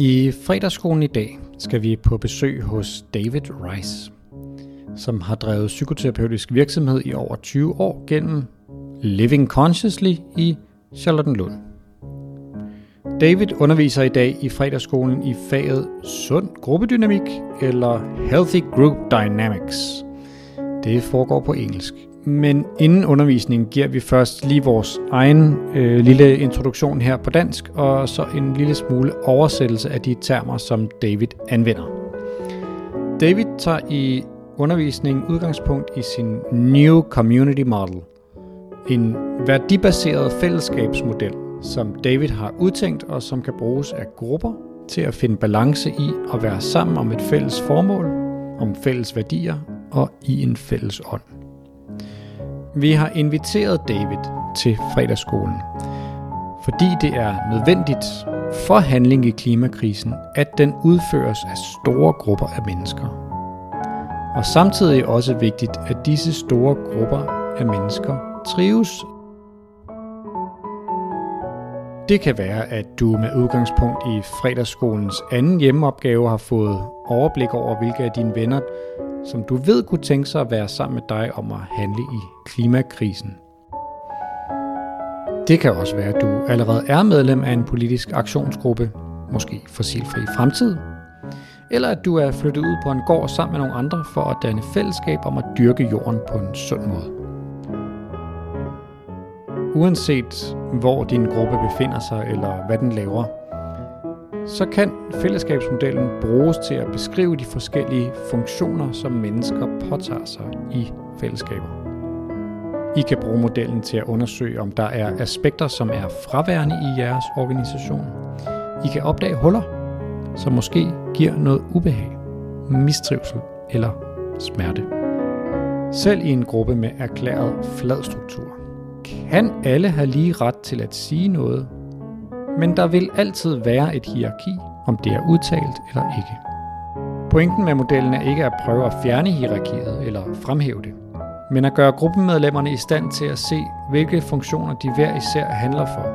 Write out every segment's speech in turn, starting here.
I fredagsskolen i dag skal vi på besøg hos David Rice, som har drevet psykoterapeutisk virksomhed i over 20 år gennem Living Consciously i Charlottenlund. David underviser i dag i fredagsskolen i faget Sund Gruppedynamik eller Healthy Group Dynamics. Det foregår på engelsk. Men inden undervisningen giver vi først lige vores egen øh, lille introduktion her på dansk, og så en lille smule oversættelse af de termer, som David anvender. David tager i undervisningen udgangspunkt i sin New Community Model, en værdibaseret fællesskabsmodel, som David har udtænkt og som kan bruges af grupper til at finde balance i at være sammen om et fælles formål, om fælles værdier og i en fælles ånd. Vi har inviteret David til fredagsskolen, fordi det er nødvendigt for handling i klimakrisen, at den udføres af store grupper af mennesker. Og samtidig også vigtigt, at disse store grupper af mennesker trives. Det kan være, at du med udgangspunkt i fredagsskolens anden hjemmeopgave har fået overblik over, hvilke af dine venner som du ved kunne tænke sig at være sammen med dig om at handle i klimakrisen. Det kan også være, at du allerede er medlem af en politisk aktionsgruppe, måske Fossilfri Fremtid, eller at du er flyttet ud på en gård sammen med nogle andre for at danne fællesskab om at dyrke jorden på en sund måde. Uanset hvor din gruppe befinder sig eller hvad den laver, så kan fællesskabsmodellen bruges til at beskrive de forskellige funktioner, som mennesker påtager sig i fællesskaber. I kan bruge modellen til at undersøge, om der er aspekter, som er fraværende i jeres organisation. I kan opdage huller, som måske giver noget ubehag, mistrivsel eller smerte. Selv i en gruppe med erklæret flad struktur, kan alle have lige ret til at sige noget men der vil altid være et hierarki, om det er udtalt eller ikke. Pointen med modellen er ikke at prøve at fjerne hierarkiet eller fremhæve det, men at gøre gruppemedlemmerne i stand til at se, hvilke funktioner de hver især handler for,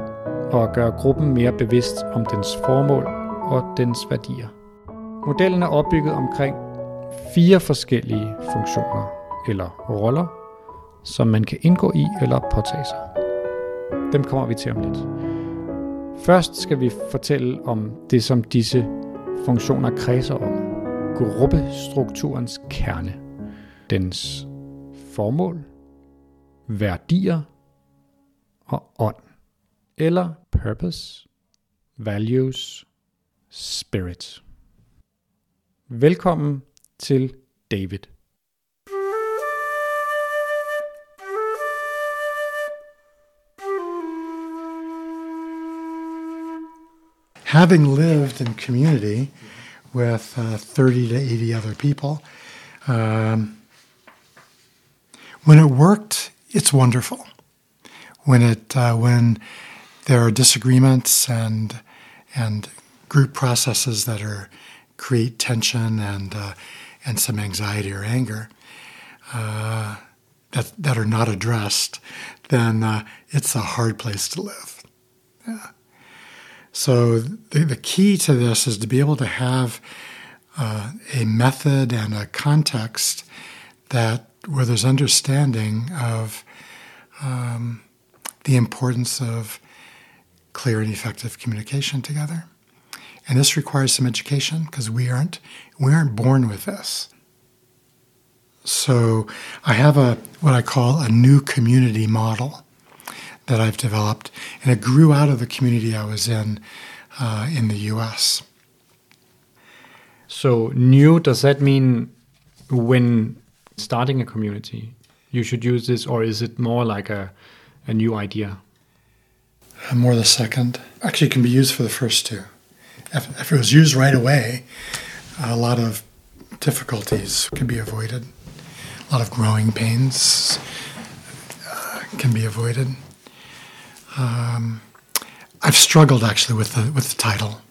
og at gøre gruppen mere bevidst om dens formål og dens værdier. Modellen er opbygget omkring fire forskellige funktioner eller roller, som man kan indgå i eller påtage sig. Dem kommer vi til om lidt. Først skal vi fortælle om det, som disse funktioner kredser om. Gruppestrukturens kerne. Dens formål, værdier og ånd. Eller purpose, values, spirit. Velkommen til David. Having lived in community with uh, 30 to 80 other people, um, when it worked, it's wonderful. When it uh, when there are disagreements and and group processes that are create tension and uh, and some anxiety or anger uh, that that are not addressed, then uh, it's a hard place to live. Yeah. So the, the key to this is to be able to have uh, a method and a context that where there's understanding of um, the importance of clear and effective communication together. And this requires some education because we aren't we aren't born with this. So I have a what I call a new community model that I've developed, and it grew out of the community I was in uh, in the U.S. So new does that mean when starting a community you should use this, or is it more like a a new idea? Uh, more the second. Actually, it can be used for the first two. If, if it was used right away, a lot of difficulties can be avoided. A lot of growing pains uh, can be avoided. Um, I've struggled actually with the with the title.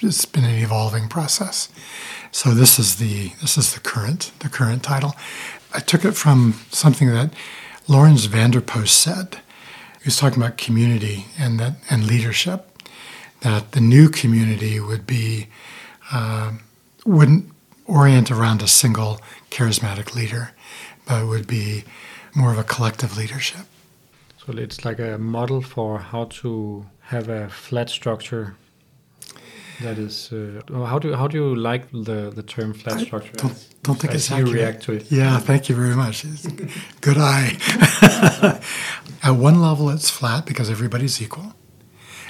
It's been an evolving process. So this is the this is the current the current title. I took it from something that Laurens van der Post said. He was talking about community and that and leadership. that the new community would be uh, wouldn't orient around a single charismatic leader, but would be more of a collective leadership. It's like a model for how to have a flat structure. That is, uh, how do how do you like the, the term flat structure? I don't, don't think I it's accurate. you react to it. Yeah, thank you very much. Good eye. At one level, it's flat because everybody's equal.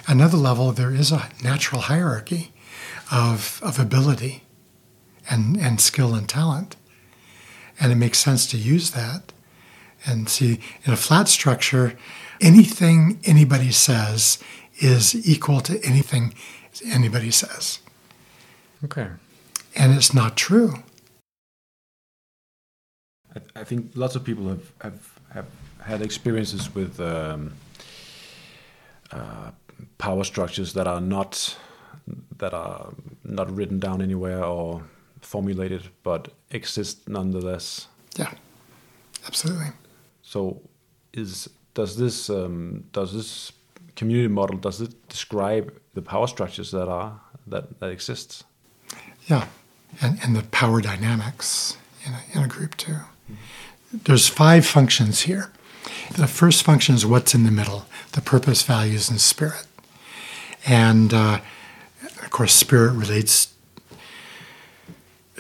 Another level, there is a natural hierarchy of, of ability and, and skill and talent. And it makes sense to use that. And see, in a flat structure, anything anybody says is equal to anything anybody says. Okay. And it's not true. I, I think lots of people have, have, have had experiences with um, uh, power structures that are not that are not written down anywhere or formulated, but exist nonetheless. Yeah, absolutely. So, is does this um, does this community model does it describe the power structures that are that that exist? Yeah, and and the power dynamics in a, in a group too. There's five functions here. The first function is what's in the middle: the purpose, values, and spirit. And uh, of course, spirit relates.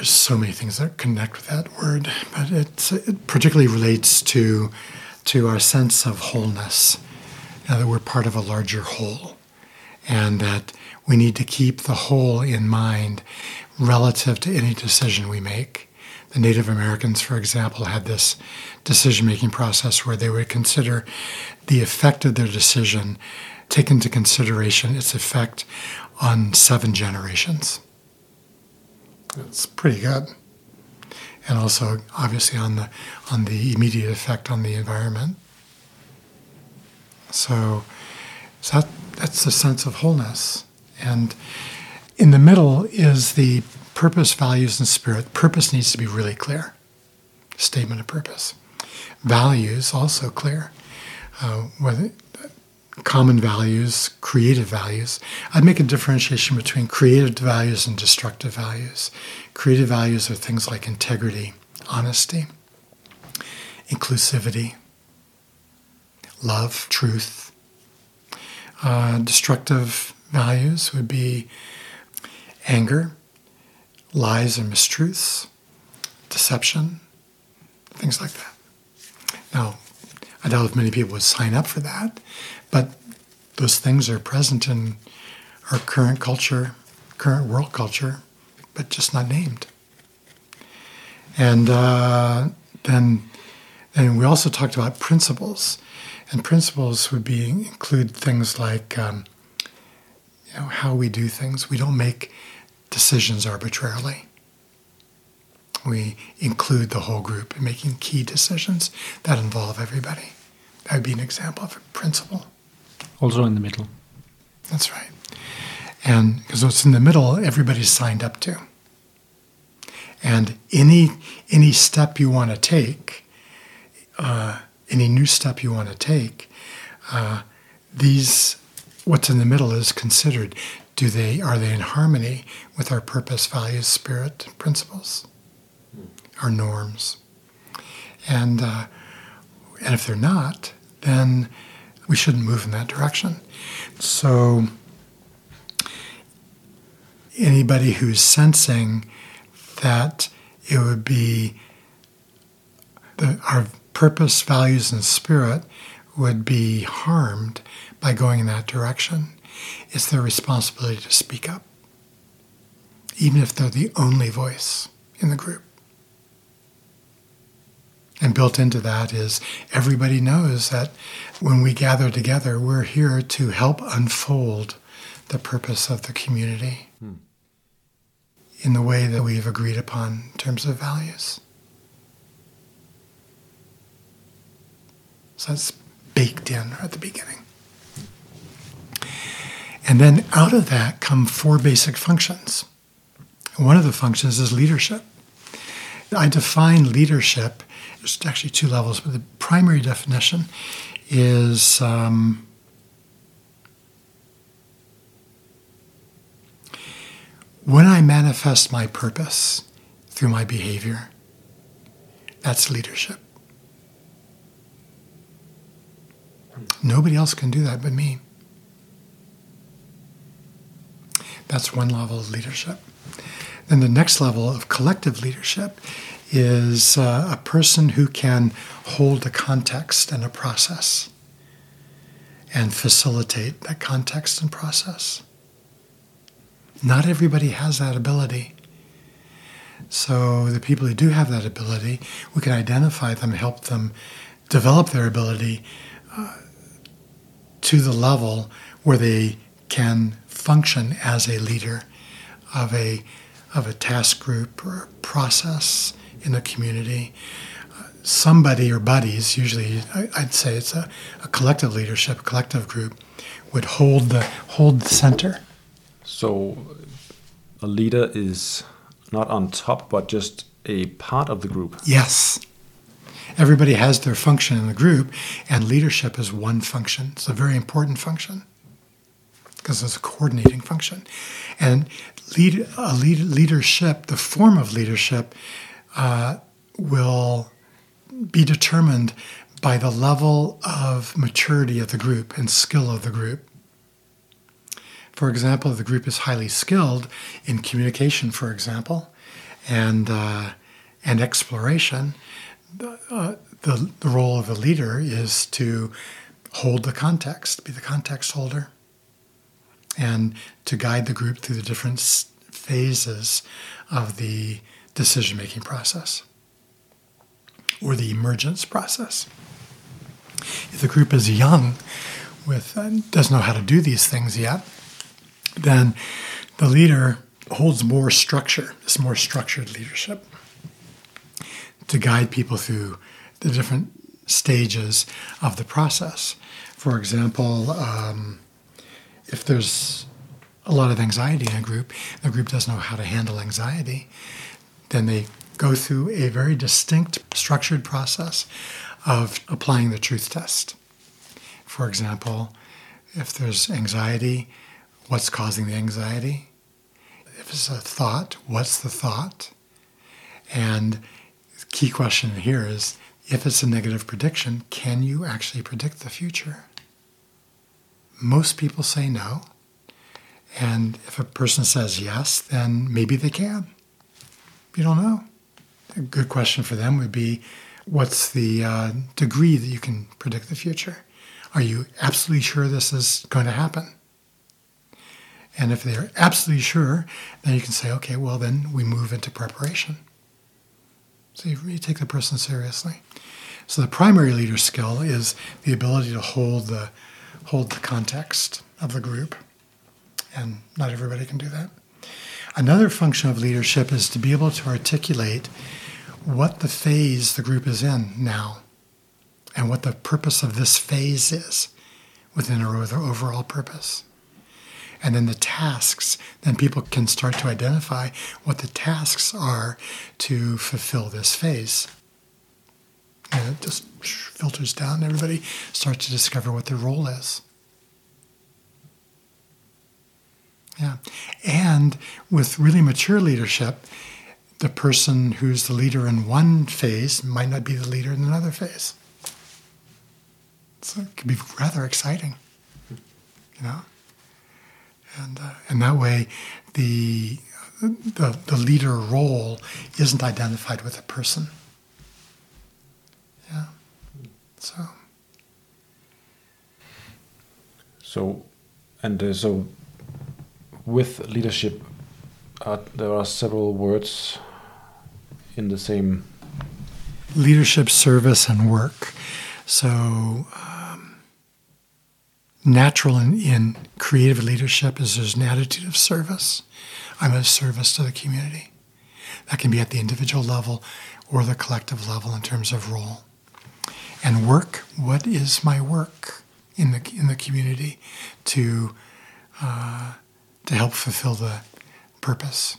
There's so many things that connect with that word, but it's, it particularly relates to to our sense of wholeness, you know, that we're part of a larger whole, and that we need to keep the whole in mind relative to any decision we make. The Native Americans, for example, had this decision making process where they would consider the effect of their decision, take into consideration its effect on seven generations. It's pretty good. And also, obviously, on the, on the immediate effect on the environment. So, so that, that's the sense of wholeness. And in the middle is the purpose, values, and spirit. Purpose needs to be really clear. Statement of purpose. Values also clear. Uh, whether common values, creative values. I'd make a differentiation between creative values and destructive values. Creative values are things like integrity, honesty, inclusivity, love, truth. Uh, destructive values would be anger, lies and mistruths, deception, things like that. Now, I doubt if many people would sign up for that, but those things are present in our current culture, current world culture, but just not named. And uh, then, then we also talked about principles, and principles would be include things like um, you know how we do things. We don't make decisions arbitrarily. We include the whole group in making key decisions that involve everybody. That would be an example of a principle. Also in the middle. That's right. And because what's in the middle, everybody's signed up to. And any any step you want to take, uh, any new step you want to take, uh, these what's in the middle is considered. Do they are they in harmony with our purpose, values, spirit, principles, our norms? And uh, and if they're not, then we shouldn't move in that direction. So anybody who's sensing that it would be the, our purpose, values, and spirit would be harmed by going in that direction, it's their responsibility to speak up, even if they're the only voice in the group. And built into that is everybody knows that when we gather together, we're here to help unfold the purpose of the community Hmm. in the way that we've agreed upon in terms of values. So that's baked in at the beginning. And then out of that come four basic functions. One of the functions is leadership. I define leadership, there's actually two levels, but the primary definition is um, When I manifest my purpose through my behavior, that's leadership. Nobody else can do that but me. That's one level of leadership. Then the next level of collective leadership is uh, a person who can hold a context and a process and facilitate that context and process. Not everybody has that ability. So, the people who do have that ability, we can identify them, help them develop their ability uh, to the level where they can function as a leader of a, of a task group or a process in a community. Uh, somebody or buddies, usually I'd say it's a, a collective leadership, a collective group, would hold the, hold the center. So a leader is not on top, but just a part of the group. Yes. Everybody has their function in the group, and leadership is one function. It's a very important function because it's a coordinating function. And lead, a lead, leadership, the form of leadership, uh, will be determined by the level of maturity of the group and skill of the group. For example, if the group is highly skilled in communication, for example, and uh, and exploration, uh, the, the role of the leader is to hold the context, be the context holder, and to guide the group through the different phases of the decision making process or the emergence process. If the group is young, with uh, doesn't know how to do these things yet, then the leader holds more structure. It's more structured leadership to guide people through the different stages of the process. For example, um, if there's a lot of anxiety in a group, the group doesn't know how to handle anxiety, then they go through a very distinct, structured process of applying the truth test. For example, if there's anxiety, what's causing the anxiety? If it's a thought, what's the thought? And the key question here is if it's a negative prediction, can you actually predict the future? Most people say no. And if a person says yes, then maybe they can. You don't know. A good question for them would be what's the uh, degree that you can predict the future? Are you absolutely sure this is going to happen? And if they're absolutely sure, then you can say, okay, well, then we move into preparation. So you really take the person seriously. So the primary leader skill is the ability to hold the hold the context of the group. And not everybody can do that. Another function of leadership is to be able to articulate what the phase the group is in now and what the purpose of this phase is within our overall purpose and then the tasks, then people can start to identify what the tasks are to fulfill this phase. And it just filters down, and everybody starts to discover what their role is. Yeah. And with really mature leadership, the person who's the leader in one phase might not be the leader in another phase. So it can be rather exciting, you know? and uh, and that way, the, the the leader role isn't identified with a person. Yeah. So. So, and uh, so, with leadership, uh, there are several words in the same. Leadership, service, and work. So. Um, natural in, in creative leadership is there's an attitude of service. I'm a service to the community. That can be at the individual level or the collective level in terms of role. And work, what is my work in the, in the community to, uh, to help fulfill the purpose?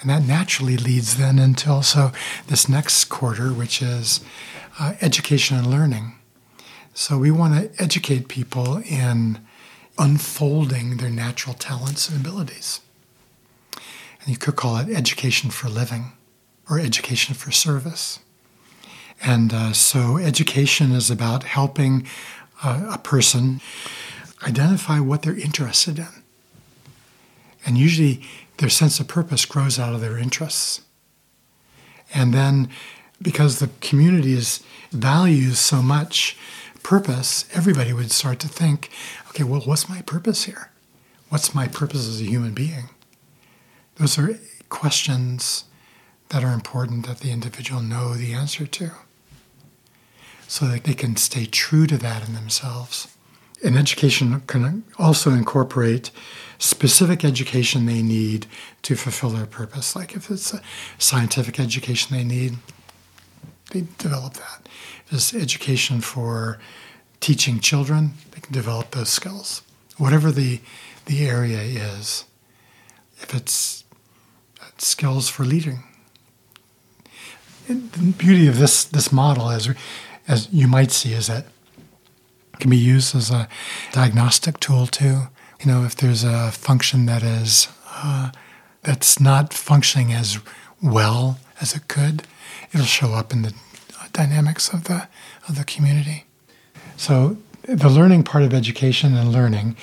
And that naturally leads then into also this next quarter, which is uh, education and learning. So we want to educate people in unfolding their natural talents and abilities. And you could call it education for living or education for service. And uh, so education is about helping uh, a person identify what they're interested in. And usually their sense of purpose grows out of their interests. And then because the community is, values so much purpose, everybody would start to think, okay, well, what's my purpose here? What's my purpose as a human being? Those are questions that are important that the individual know the answer to so that they can stay true to that in themselves. And education can also incorporate specific education they need to fulfill their purpose. Like if it's a scientific education they need, they develop that. If it's education for teaching children, they can develop those skills. Whatever the, the area is, if it's uh, skills for leading. The beauty of this, this model, as, as you might see, is that it can be used as a diagnostic tool too. You know, if there's a function that is uh, that's not functioning as well as it could, it'll show up in the dynamics of the of the community. So the learning part of education and learning,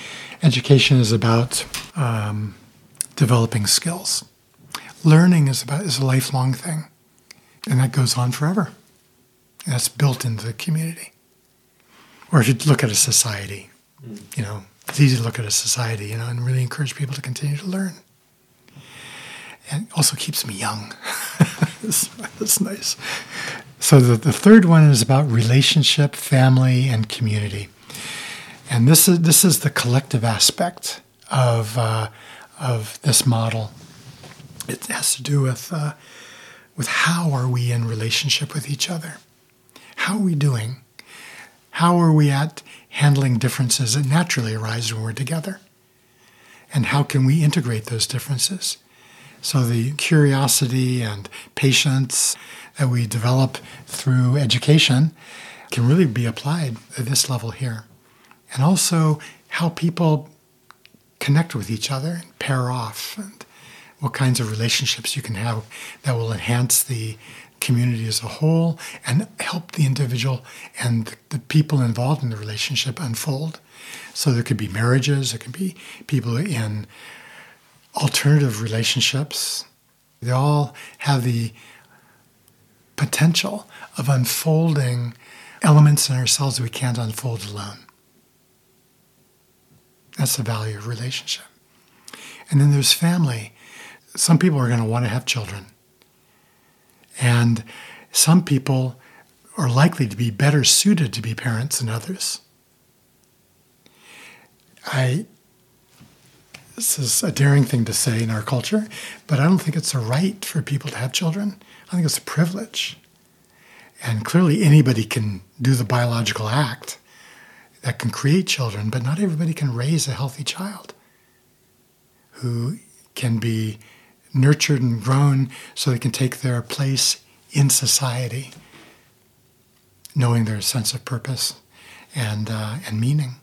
education is about um, developing skills. Learning is about is a lifelong thing, and that goes on forever. And that's built into the community. Or if you look at a society, you know, it's easy to look at a society, you know, and really encourage people to continue to learn. And also keeps me young. that's, that's nice. So the, the third one is about relationship, family, and community. And this is this is the collective aspect of uh, of this model. It has to do with uh, with how are we in relationship with each other? How are we doing? How are we at handling differences that naturally arise when we're together? And how can we integrate those differences? So the curiosity and patience that we develop through education can really be applied at this level here. And also how people connect with each other and pair off and what kinds of relationships you can have that will enhance the community as a whole and help the individual and the people involved in the relationship unfold. So there could be marriages, there could be people in alternative relationships. They all have the potential of unfolding elements in ourselves that we can't unfold alone. That's the value of relationship. And then there's family. Some people are going to want to have children. And some people are likely to be better suited to be parents than others. I this is a daring thing to say in our culture, but I don't think it's a right for people to have children. I think it's a privilege. And clearly, anybody can do the biological act that can create children, but not everybody can raise a healthy child who can be nurtured and grown so they can take their place in society, knowing their sense of purpose and, uh, and meaning.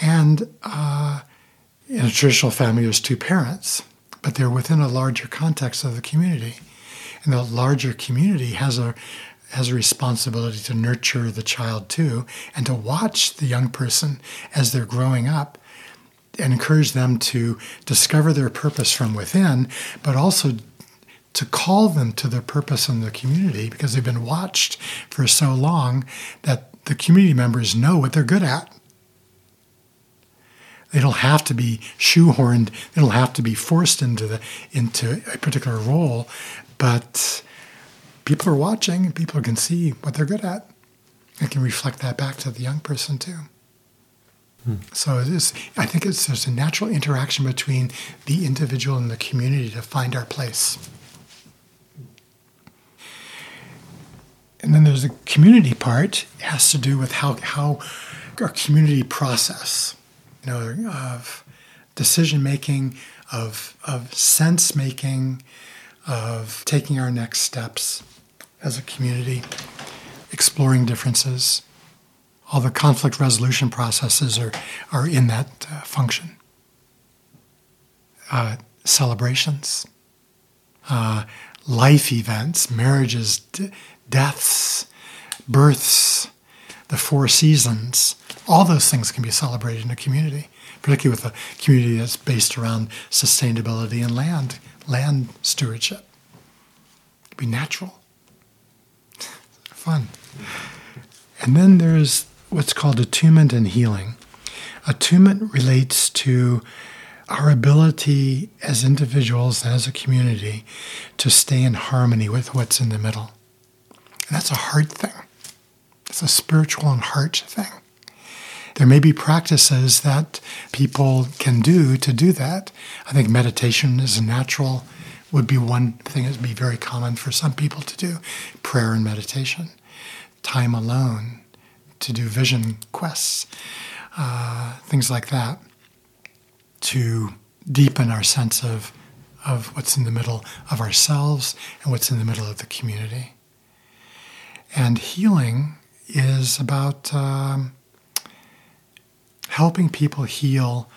And uh, in a traditional family, there's two parents, but they're within a larger context of the community. And the larger community has a has a responsibility to nurture the child too, and to watch the young person as they're growing up and encourage them to discover their purpose from within, but also to call them to their purpose in the community because they've been watched for so long that the community members know what they're good at. They don't have to be shoehorned, they don't have to be forced into the into a particular role, but people are watching and people can see what they're good at. and can reflect that back to the young person too. So I think it's, there's a natural interaction between the individual and the community to find our place. And then there's a community part. It has to do with how, how our community process, you know, of decision making, of, of sense making, of taking our next steps as a community, exploring differences. All the conflict resolution processes are, are in that uh, function. Uh, celebrations, uh, life events, marriages, d- deaths, births, the four seasons. All those things can be celebrated in a community, particularly with a community that's based around sustainability and land, land stewardship. It'd be natural, fun. And then there's what's called attunement and healing. Attunement relates to our ability as individuals and as a community to stay in harmony with what's in the middle. And that's a heart thing. It's a spiritual and heart thing. There may be practices that people can do to do that. I think meditation is a natural, would be one thing that would be very common for some people to do prayer and meditation, time alone, to do vision quests, uh, things like that, to deepen our sense of, of what's in the middle of ourselves and what's in the middle of the community. And healing is about um, helping people heal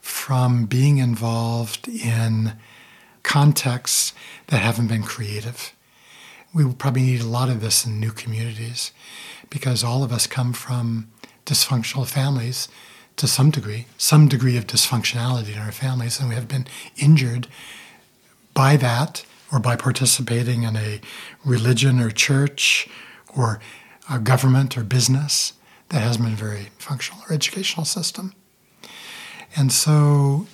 from being involved in contexts that haven't been creative. We will probably need a lot of this in new communities because all of us come from dysfunctional families to some degree, some degree of dysfunctionality in our families, and we have been injured by that or by participating in a religion or church or a government or business that hasn't been very functional or educational system. And so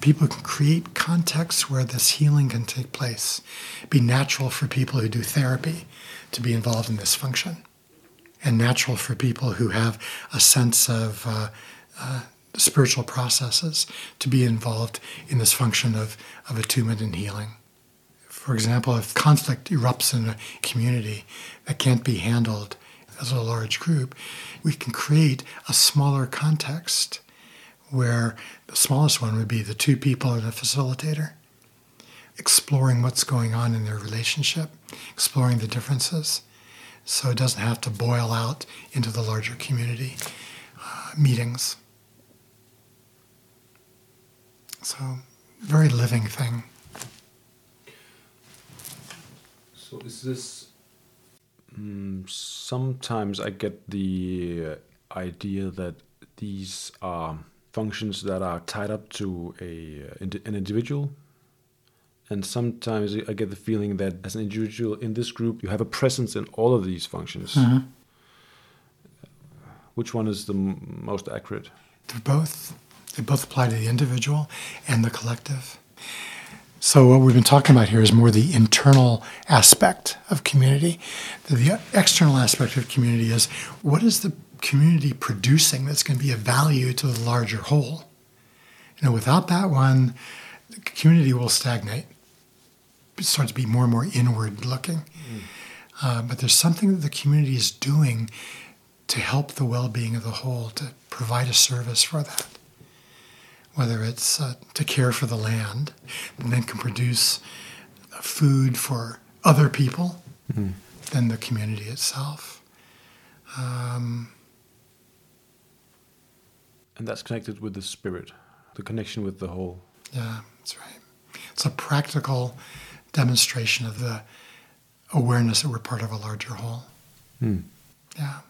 people can create contexts where this healing can take place. be natural for people who do therapy to be involved in this function, and natural for people who have a sense of uh, uh, spiritual processes to be involved in this function of, of attunement and healing. For example, if conflict erupts in a community that can't be handled as a large group, we can create a smaller context where the smallest one would be the two people and a facilitator, exploring what's going on in their relationship, exploring the differences, so it doesn't have to boil out into the larger community uh, meetings. So, very living thing. So, is this Mm, sometimes I get the idea that these are functions that are tied up to a uh, an individual, and sometimes I get the feeling that as an individual in this group, you have a presence in all of these functions. Mm-hmm. Which one is the m- most accurate? They're both. They both apply to the individual and the collective. So, what we've been talking about here is more the internal aspect of community. The external aspect of community is what is the community producing that's going to be of value to the larger whole? You know, without that one, the community will stagnate. Starts to be more and more inward looking. Mm. Uh, but there's something that the community is doing to help the well being of the whole, to provide a service for that whether it's uh, to care for the land, and then can produce food for other people mm-hmm. than the community itself. Um, and that's connected with the spirit, the connection with the whole. Yeah, that's right. It's a practical demonstration of the awareness that we're part of a larger whole. Mm. Yeah.